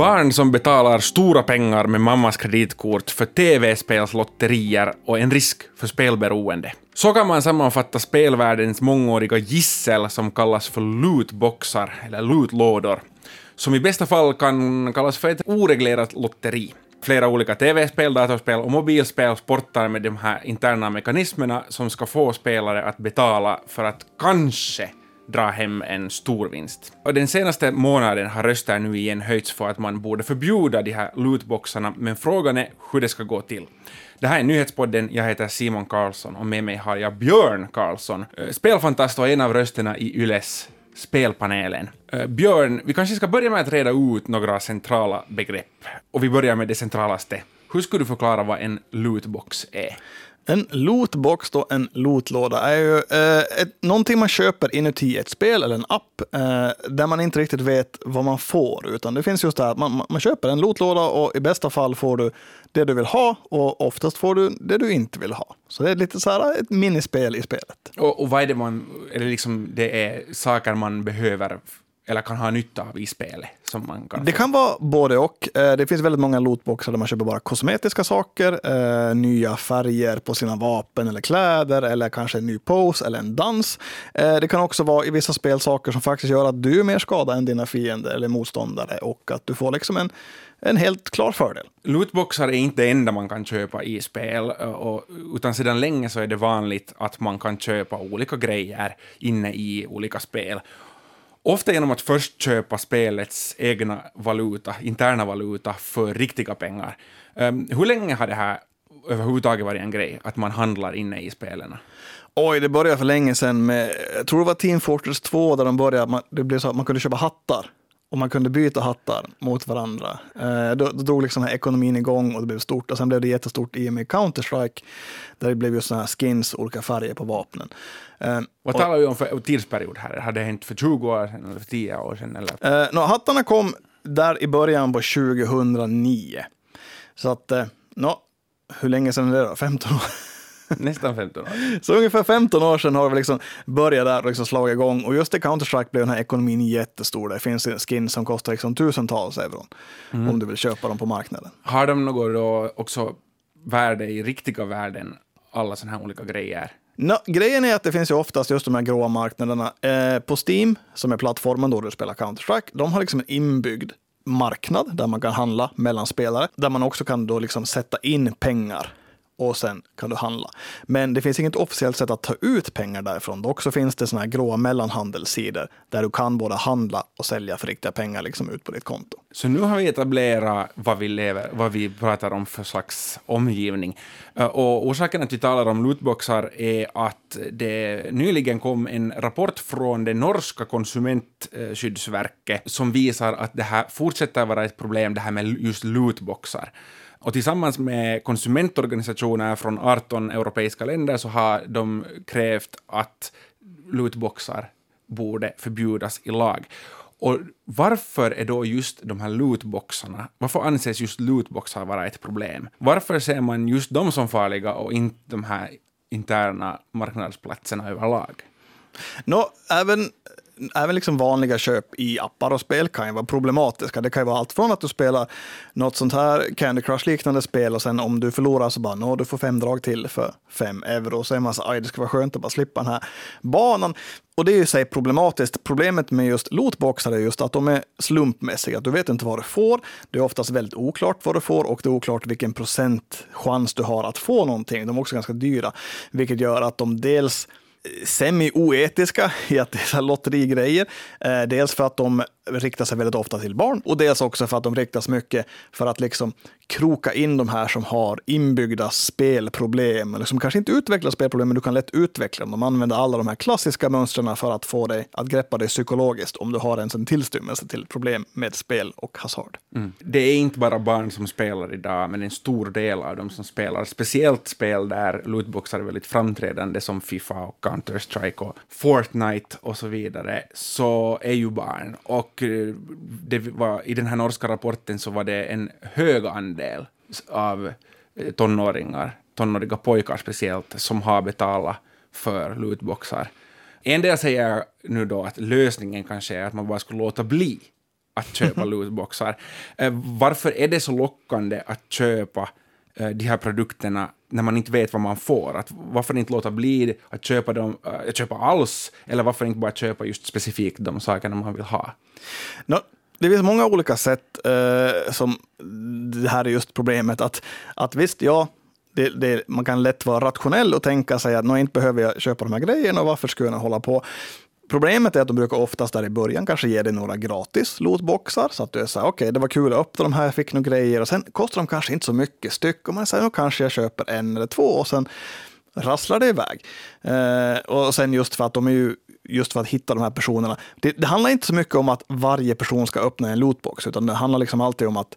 Barn som betalar stora pengar med mammas kreditkort för tv-spelslotterier och en risk för spelberoende. Så kan man sammanfatta spelvärldens mångåriga gissel som kallas för lootboxar, eller lootlådor, som i bästa fall kan kallas för ett oreglerat lotteri. Flera olika tv-spel, datorspel och mobilspel sportar med de här interna mekanismerna som ska få spelare att betala för att kanske dra hem en stor vinst. Och den senaste månaden har röster nu igen höjts för att man borde förbjuda de här lootboxarna, men frågan är hur det ska gå till. Det här är Nyhetspodden, jag heter Simon Karlsson och med mig har jag Björn Karlsson, eh, spelfantast och en av rösterna i Yles spelpanelen. Eh, Björn, vi kanske ska börja med att reda ut några centrala begrepp. Och vi börjar med det centralaste. Hur skulle du förklara vad en lootbox är? En lootbox, då, en lootlåda, är ju eh, ett, någonting man köper inuti ett spel eller en app eh, där man inte riktigt vet vad man får. Utan det finns just det här, man, man köper en lootlåda och i bästa fall får du det du vill ha och oftast får du det du inte vill ha. Så det är lite så här eh, ett minispel i spelet. Och, och vad är det man, eller liksom det är saker man behöver eller kan ha nytta av i spelet? Som man kan det kan vara både och. Eh, det finns väldigt många lootboxar där man köper bara kosmetiska saker, eh, nya färger på sina vapen eller kläder, eller kanske en ny pose eller en dans. Eh, det kan också vara i vissa spel saker som faktiskt gör att du är mer skadad än dina fiender eller motståndare och att du får liksom en en helt klar fördel. Lootboxar är inte det enda man kan köpa i spel, och, utan sedan länge så är det vanligt att man kan köpa olika grejer inne i olika spel. Ofta genom att först köpa spelets egna valuta, interna valuta, för riktiga pengar. Um, hur länge har det här överhuvudtaget varit en grej, att man handlar inne i spelen? Oj, det började för länge sedan med, jag tror det var Team Fortress 2, där de började, man, det blev så att man kunde köpa hattar och man kunde byta hattar mot varandra. Eh, då, då drog liksom här ekonomin igång och det blev stort. Och sen blev det jättestort i och med Counter-Strike, där det blev just sådana här skins, olika färger på vapnen. Eh, Vad talar vi om för tidsperiod här? Har det hänt för 20 år sedan eller för 10 år sedan? Eller? Eh, no, hattarna kom där i början på 2009. Så att, eh, no, hur länge sedan är det då? 15 år? Nästan 15 år. Så ungefär 15 år sedan har vi liksom börjat där och liksom slagit igång. Och just i Counter-Strike blev den här ekonomin jättestor. Det finns skin som kostar liksom tusentals euro mm. om du vill köpa dem på marknaden. Har de något då också värde i riktiga värden, alla sådana här olika grejer? No, grejen är att det finns ju oftast just de här gråa marknaderna. Eh, på Steam, som är plattformen då du spelar Counter-Strike, de har liksom en inbyggd marknad där man kan handla mellan spelare, där man också kan då liksom sätta in pengar och sen kan du handla. Men det finns inget officiellt sätt att ta ut pengar därifrån. Dock så finns det såna här gråa mellanhandelssidor där du kan både handla och sälja för riktiga pengar liksom ut på ditt konto. Så nu har vi etablerat vad vi, lever, vad vi pratar om för slags omgivning. Eh, och orsaken att vi talar om lootboxar är att det nyligen kom en rapport från det norska konsumentskyddsverket som visar att det här fortsätter vara ett problem, det här med just lootboxar. Och tillsammans med konsumentorganisationer från 18 europeiska länder så har de krävt att lootboxar borde förbjudas i lag. Och varför är då just de här lootboxarna, varför anses just lootboxar vara ett problem? Varför ser man just dem som farliga och inte de här interna marknadsplatserna överlag? Nå, även även liksom vanliga köp i appar och spel kan ju vara problematiska. Det kan ju vara allt från att du spelar något sånt här Candy Crush-liknande spel och sen om du förlorar så bara, nå, du får fem drag till för fem euro. Så är man så, aj, det ska vara skönt att bara slippa den här banan. Och det är ju sig problematiskt. Problemet med just lootboxar är just att de är slumpmässiga. Du vet inte vad du får. Det är oftast väldigt oklart vad du får och det är oklart vilken procent chans du har att få någonting. De är också ganska dyra, vilket gör att de dels semi-oetiska i att det är lotterigrejer. Eh, dels för att de riktar sig väldigt ofta till barn och dels också för att de riktas mycket för att liksom kroka in de här som har inbyggda spelproblem, eller som kanske inte utvecklar spelproblem, men du kan lätt utveckla dem. De använder alla de här klassiska mönstren för att få dig att greppa dig psykologiskt om du har ens en tillstymmelse till problem med spel och hasard. Mm. Det är inte bara barn som spelar idag, men en stor del av dem som spelar, speciellt spel där lootboxar är väldigt framträdande som Fifa och Counter-Strike och Fortnite och så vidare, så är ju barn. Och det var, i den här norska rapporten så var det en hög andel av eh, tonåringar, tonåriga pojkar speciellt, som har betalat för lootboxar. En del säger nu då att lösningen kanske är att man bara skulle låta bli att köpa lootboxar. Eh, varför är det så lockande att köpa eh, Eh, de här produkterna när man inte vet vad man får? Att varför inte låta bli att köpa dem, äh, köpa alls, eller varför inte bara köpa just specifikt de sakerna man vill ha? No, det finns många olika sätt eh, som det här är just problemet. Att, att visst, ja, det, det, man kan lätt vara rationell och tänka sig att inte behöver jag köpa de här grejerna och varför skulle jag hålla på? Problemet är att de brukar oftast där i början kanske ge dig några gratis lootboxar så att du är så här, okej, okay, det var kul att öppna de här, jag fick några grejer och sen kostar de kanske inte så mycket styck och man säger, nu kanske jag köper en eller två och sen rasslar det iväg. Eh, och sen just för att de är ju just för att hitta de här personerna. Det, det, handlar inte så mycket om att varje person ska öppna en lootbox, utan det handlar liksom alltid om att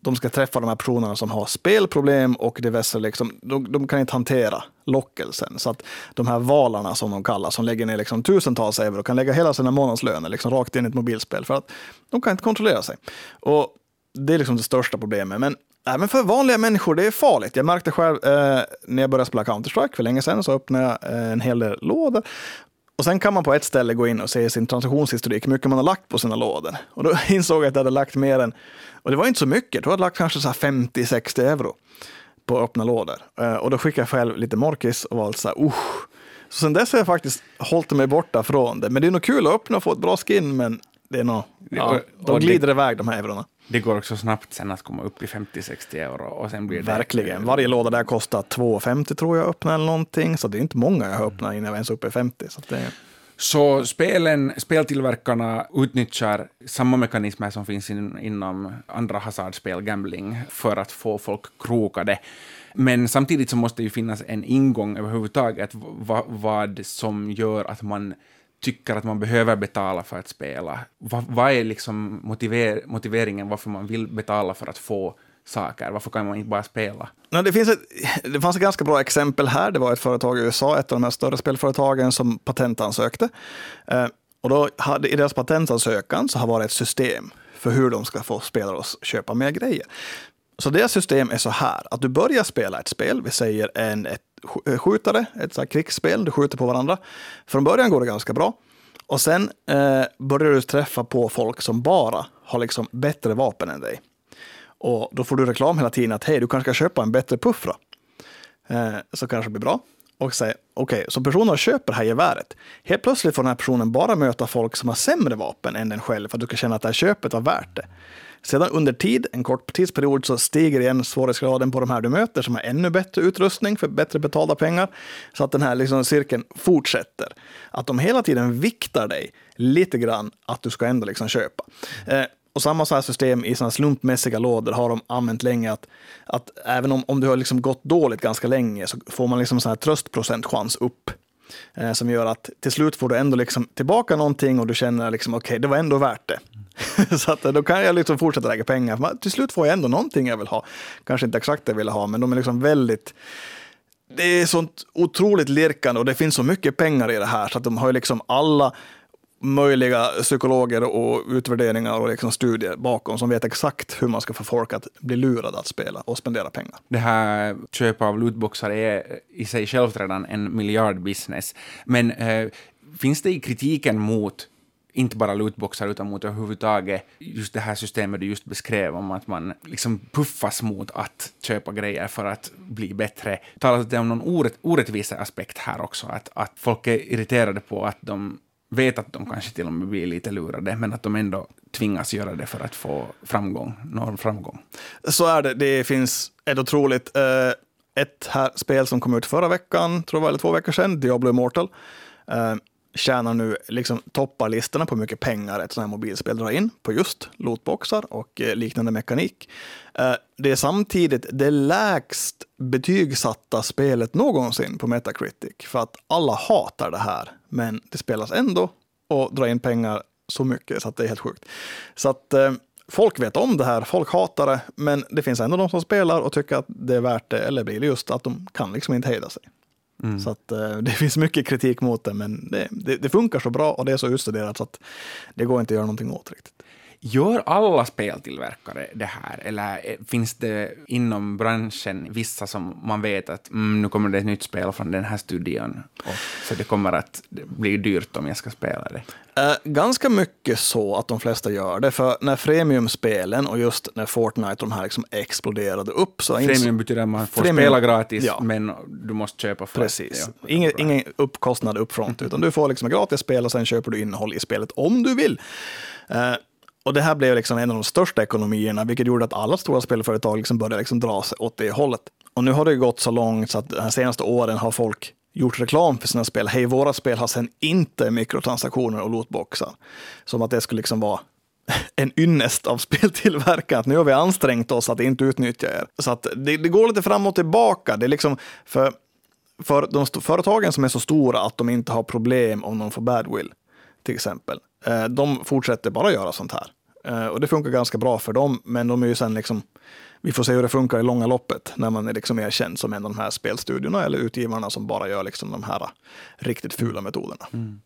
de ska träffa de här personerna som har spelproblem och diverse, liksom, de, de, kan inte hantera lockelsen. Så att de här valarna som de kallas, som lägger ner liksom tusentals euro, kan lägga hela sina månadslöner liksom rakt in i ett mobilspel för att de kan inte kontrollera sig. Och det är liksom det största problemet. Men även för vanliga människor, det är farligt. Jag märkte själv eh, när jag började spela Counter-Strike för länge sedan, så öppnade jag eh, en hel del lådor. Och sen kan man på ett ställe gå in och se sin transaktionshistorik, hur mycket man har lagt på sina lådor. Och då insåg jag att jag hade lagt mer än, och det var inte så mycket, då hade jag lagt kanske 50-60 euro på öppna lådor. Eh, och då skickade jag själv lite morkis och var så här, usch. Så sen dess har jag faktiskt hållit mig borta från det. Men det är nog kul att öppna och få ett bra skin, men det är nog, ja, de glider iväg de här eurona. Det går också snabbt sen att komma upp i 50-60 euro. Och sen blir det Verkligen. Varje låda där kostar 2,50 tror jag öppna eller någonting. Så det är inte många jag har öppnat innan jag ens är uppe i 50. Så det så spelen, speltillverkarna utnyttjar samma mekanismer som finns in, inom andra hasardspel, gambling, för att få folk krokade. Men samtidigt så måste det ju finnas en ingång överhuvudtaget, vad, vad som gör att man tycker att man behöver betala för att spela. Vad, vad är liksom motiver, motiveringen varför man vill betala för att få saker? Varför kan man inte bara spela? No, det, finns ett, det fanns ett ganska bra exempel här. Det var ett företag i USA, ett av de här större spelföretagen, som patentansökte. Eh, och då hade, I deras patentansökan så har varit ett system för hur de ska få spelare att köpa mer grejer. Så deras system är så här, att du börjar spela ett spel, vi säger en ett eh, skjutare, ett så krigsspel, du skjuter på varandra. Från början går det ganska bra. Och sen eh, börjar du träffa på folk som bara har liksom bättre vapen än dig. Och då får du reklam hela tiden att hej, du kanske ska köpa en bättre puffra. Eh, så kanske det blir bra. Och säger okej, okay, så personen köper det här geväret. Helt plötsligt får den här personen bara möta folk som har sämre vapen än den själv för att du ska känna att det här köpet var värt det. Sedan under tid, en kort tidsperiod, så stiger igen svårighetsgraden på de här du möter som har ännu bättre utrustning för bättre betalda pengar. Så att den här liksom cirkeln fortsätter. Att de hela tiden viktar dig lite grann att du ska ändå liksom köpa. Eh, och samma så här system i såna slumpmässiga lådor har de använt länge. Att, att även om, om du har liksom gått dåligt ganska länge så får man liksom så här tröstprocentchans upp. Eh, som gör att till slut får du ändå liksom tillbaka någonting och du känner liksom okej, okay, det var ändå värt det. så att, eh, då kan jag liksom fortsätta lägga pengar. Men till slut får jag ändå någonting jag vill ha. Kanske inte exakt det jag vill ha, men de är liksom väldigt det är sånt otroligt lirkande och det finns så mycket pengar i det här så att de har liksom alla möjliga psykologer och utvärderingar och liksom studier bakom som vet exakt hur man ska få folk att bli lurade att spela och spendera pengar. Det här köp av lootboxar är i sig självt redan en miljardbusiness. Men eh, finns det i kritiken mot inte bara lootboxar utan mot överhuvudtaget just det här systemet du just beskrev om att man liksom puffas mot att köpa grejer för att bli bättre. Talas det om någon orätt, orättvisa aspekt här också? Att, att folk är irriterade på att de vet att de kanske till och med blir lite lurade, men att de ändå tvingas göra det för att få framgång, nå framgång. Så är det. Det finns ett otroligt... Eh, ett här spel som kom ut förra veckan, tror jag, eller två veckor sedan, Diablo Immortal. Eh, tjänar nu liksom toppar listorna på hur mycket pengar ett sånt här mobilspel drar in på just lootboxar och eh, liknande mekanik. Eh, det är samtidigt det lägst betygsatta spelet någonsin på Metacritic för att alla hatar det här, men det spelas ändå och drar in pengar så mycket så att det är helt sjukt. Så att eh, folk vet om det här, folk hatar det, men det finns ändå de som spelar och tycker att det är värt det, eller blir det just att de kan liksom inte hejda sig. Mm. Så att, uh, det finns mycket kritik mot det, men det, det, det, funkar så bra och det är så utstuderat så att det går inte att göra någonting åt riktigt. Gör alla speltillverkare det här, eller finns det inom branschen vissa som man vet att mm, nu kommer det ett nytt spel från den här studion, och, så det kommer att bli dyrt om jag ska spela det? Uh, ganska mycket så att de flesta gör det, för när freemium-spelen och just när Fortnite och de här liksom exploderade upp så... Freemium betyder att man får freemium, spela gratis, ja. men du måste köpa för Precis. Ja, ingen, ingen uppkostnad uppfront, utan du får liksom gratis spel och sen köper du innehåll i spelet om du vill. Uh, och det här blev liksom en av de största ekonomierna, vilket gjorde att alla stora spelföretag liksom började liksom dra sig åt det hållet. Och nu har det gått så långt så att de senaste åren har folk gjort reklam för sina spel. Hej, våra spel har sen inte mikrotransaktioner och lootboxar. Som att det skulle liksom vara en ynnest av speltillverkare, att nu har vi ansträngt oss att inte utnyttja er. Så att det, det går lite fram och tillbaka. Det är liksom för, för de företagen som är så stora att de inte har problem om de får badwill, till exempel. Eh, de fortsätter bara göra sånt här. Eh, och det funkar ganska bra för dem, men de är ju sen liksom, vi får se hur det funkar i långa loppet när man är liksom mer känd som en av de här spelstudiorna eller utgivarna som bara gör liksom de här riktigt fula metoderna. Mm.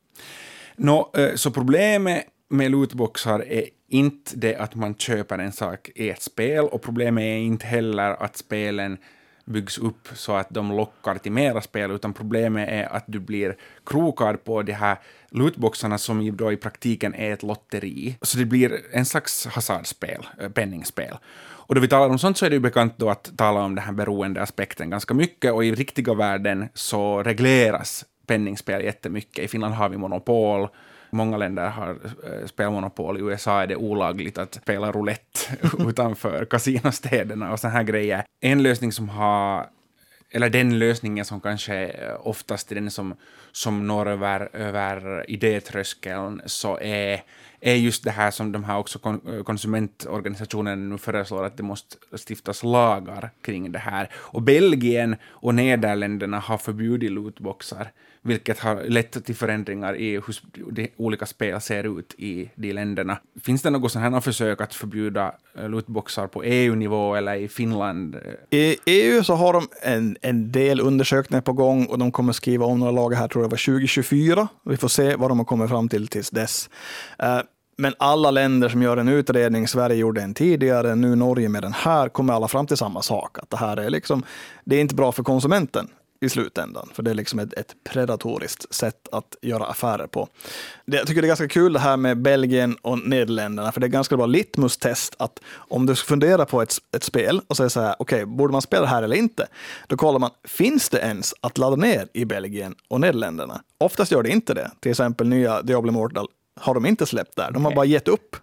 Nå, eh, så problemet med lootboxar är inte det att man köper en sak i ett spel och problemet är inte heller att spelen byggs upp så att de lockar till mera spel, utan problemet är att du blir krokad på de här lootboxarna som ju då i praktiken är ett lotteri. Så det blir en slags hasardspel, eh, penningspel. Och då vi talar om sånt så är det ju bekant då att tala om den här beroendeaspekten ganska mycket, och i riktiga världen så regleras penningspel jättemycket. I Finland har vi monopol, Många länder har eh, spelmonopol. I USA är det olagligt att spela roulette utanför kasinostäderna och såna här grejer. En lösning som har eller den lösningen som kanske oftast är den som, som når över, över idétröskeln, så är, är just det här som de här också eh, konsumentorganisationerna nu föreslår, att det måste stiftas lagar kring det här. Och Belgien och Nederländerna har förbjudit lootboxar vilket har lett till förändringar i hur de olika spel ser ut i de länderna. Finns det något här försök att förbjuda eh, lootboxar på EU-nivå eller i Finland? I EU så har de en, en del undersökningar på gång och de kommer skriva om några lagar här, tror jag var 2024. Vi får se vad de har kommit fram till tills dess. Uh, men alla länder som gör en utredning, Sverige gjorde en tidigare, nu Norge med den här, kommer alla fram till samma sak. Att det här är liksom, det är inte bra för konsumenten i slutändan. För det är liksom ett, ett, predatoriskt sätt att göra affärer på. Det, jag tycker det är ganska kul det här med Belgien och Nederländerna, för det är ganska bra litmus-test att om du funderar på ett, ett spel och säger så här, okej, okay, borde man spela det här eller inte? Då kollar man, finns det ens att ladda ner i Belgien och Nederländerna? Oftast gör det inte det. Till exempel nya Diablo Immortal har de inte släppt där. De har bara gett upp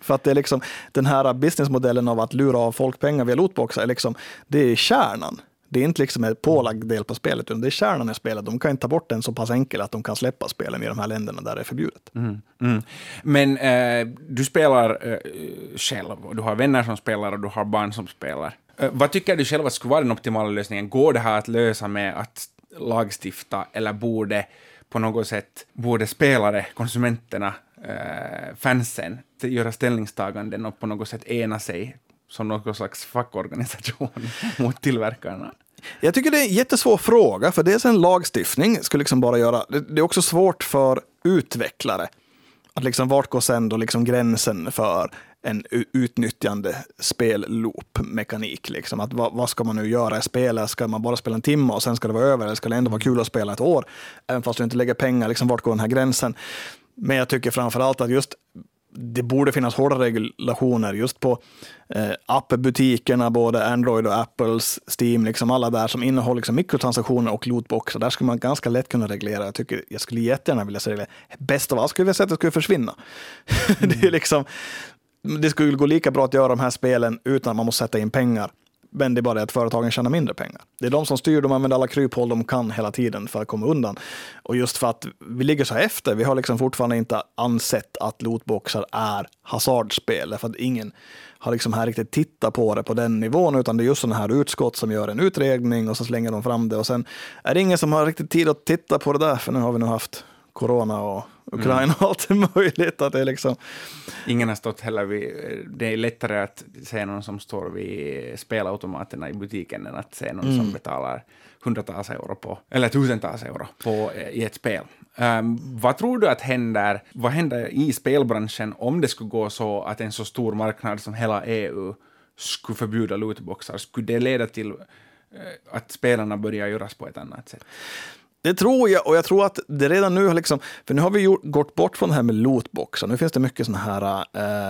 för att det är liksom den här businessmodellen av att lura av folk pengar via lootboxar, är liksom, det är kärnan. Det är inte liksom en pålagd del på spelet, utan det är kärnan i spelet. De kan inte ta bort den så pass enkelt att de kan släppa spelen i de här länderna där det är förbjudet. Mm, mm. Men eh, du spelar eh, själv, och du har vänner som spelar och du har barn som spelar. Eh, vad tycker du själv att skulle vara den optimala lösningen? Går det här att lösa med att lagstifta, eller borde på något sätt, borde spelare, konsumenterna, eh, fansen, göra ställningstaganden och på något sätt ena sig som någon slags fackorganisation mot tillverkarna? Jag tycker det är en jättesvår fråga, för dels en lagstiftning skulle liksom bara göra... Det är också svårt för utvecklare. Att liksom, vart går sen då liksom gränsen för en utnyttjande spelloop-mekanik? Liksom. Att vad, vad, ska man nu göra i spelet? Ska man bara spela en timme och sen ska det vara över? Eller ska det ändå vara kul att spela ett år? Även fast du inte lägger pengar, liksom, vart går den här gränsen? Men jag tycker framför allt att just det borde finnas hårda regulationer just på eh, appbutikerna, både Android och Apples, Steam, liksom alla där som innehåller liksom mikrotransaktioner och lootboxar. Där skulle man ganska lätt kunna reglera. Jag, tycker, jag skulle jättegärna vilja se det. Bäst av allt skulle jag säga att det skulle försvinna. Mm. det, är liksom, det skulle gå lika bra att göra de här spelen utan att man måste sätta in pengar men det är bara det att företagen tjänar mindre pengar. Det är de som styr, de använder alla kryphål de kan hela tiden för att komma undan. Och just för att vi ligger så här efter, vi har liksom fortfarande inte ansett att lootboxar är hasardspel, för att ingen har liksom här riktigt tittat på det på den nivån, utan det är just sådana här utskott som gör en utredning och så slänger de fram det och sen är det ingen som har riktigt tid att titta på det där, för nu har vi nog haft corona och Ukraina mm. och allt möjligt. Att det är liksom... Ingen har stått heller vid... Det är lättare att se någon som står vid spelautomaterna i butiken än att se någon mm. som betalar hundratals euro på, eller tusentals euro på, i ett spel. Um, vad tror du att händer, vad händer i spelbranschen om det skulle gå så att en så stor marknad som hela EU skulle förbjuda lootboxar? Skulle det leda till uh, att spelarna börjar göras på ett annat sätt? Det tror jag, och jag tror att det redan nu har liksom, för nu har vi gjort, gått bort från det här med lootboxar. Nu finns det mycket sådana här,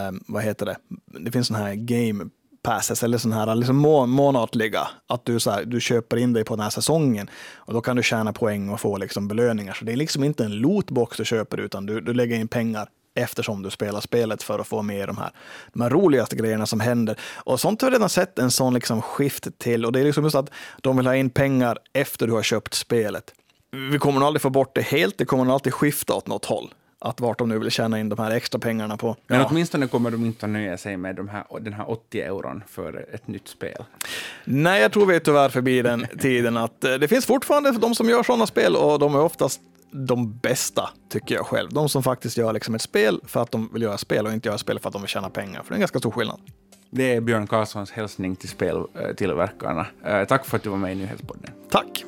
eh, vad heter det, det finns sådana här game passes eller sådana här liksom må månatliga. Att du, så här, du köper in dig på den här säsongen och då kan du tjäna poäng och få liksom belöningar. Så det är liksom inte en lootbox du köper utan du, du lägger in pengar eftersom du spelar spelet för att få med de här, de här roligaste grejerna som händer. Och sånt har vi redan sett en sån liksom skift till och det är liksom just att de vill ha in pengar efter du har köpt spelet. Vi kommer nog aldrig få bort det helt, det kommer nog alltid skifta åt något håll att vart de nu vill tjäna in de här extra pengarna på. Men ja. åtminstone kommer de inte att nöja sig med de här, den här 80 euron för ett nytt spel. Nej, jag tror vi är tyvärr förbi den tiden att eh, det finns fortfarande de som gör sådana spel och de är oftast de bästa, tycker jag själv. De som faktiskt gör liksom ett spel för att de vill göra spel och inte göra spel för att de vill tjäna pengar. För det är en ganska stor skillnad. Det är Björn Karlssons hälsning till speltillverkarna. Eh, tack för att du var med i Nyhetspodden. Tack!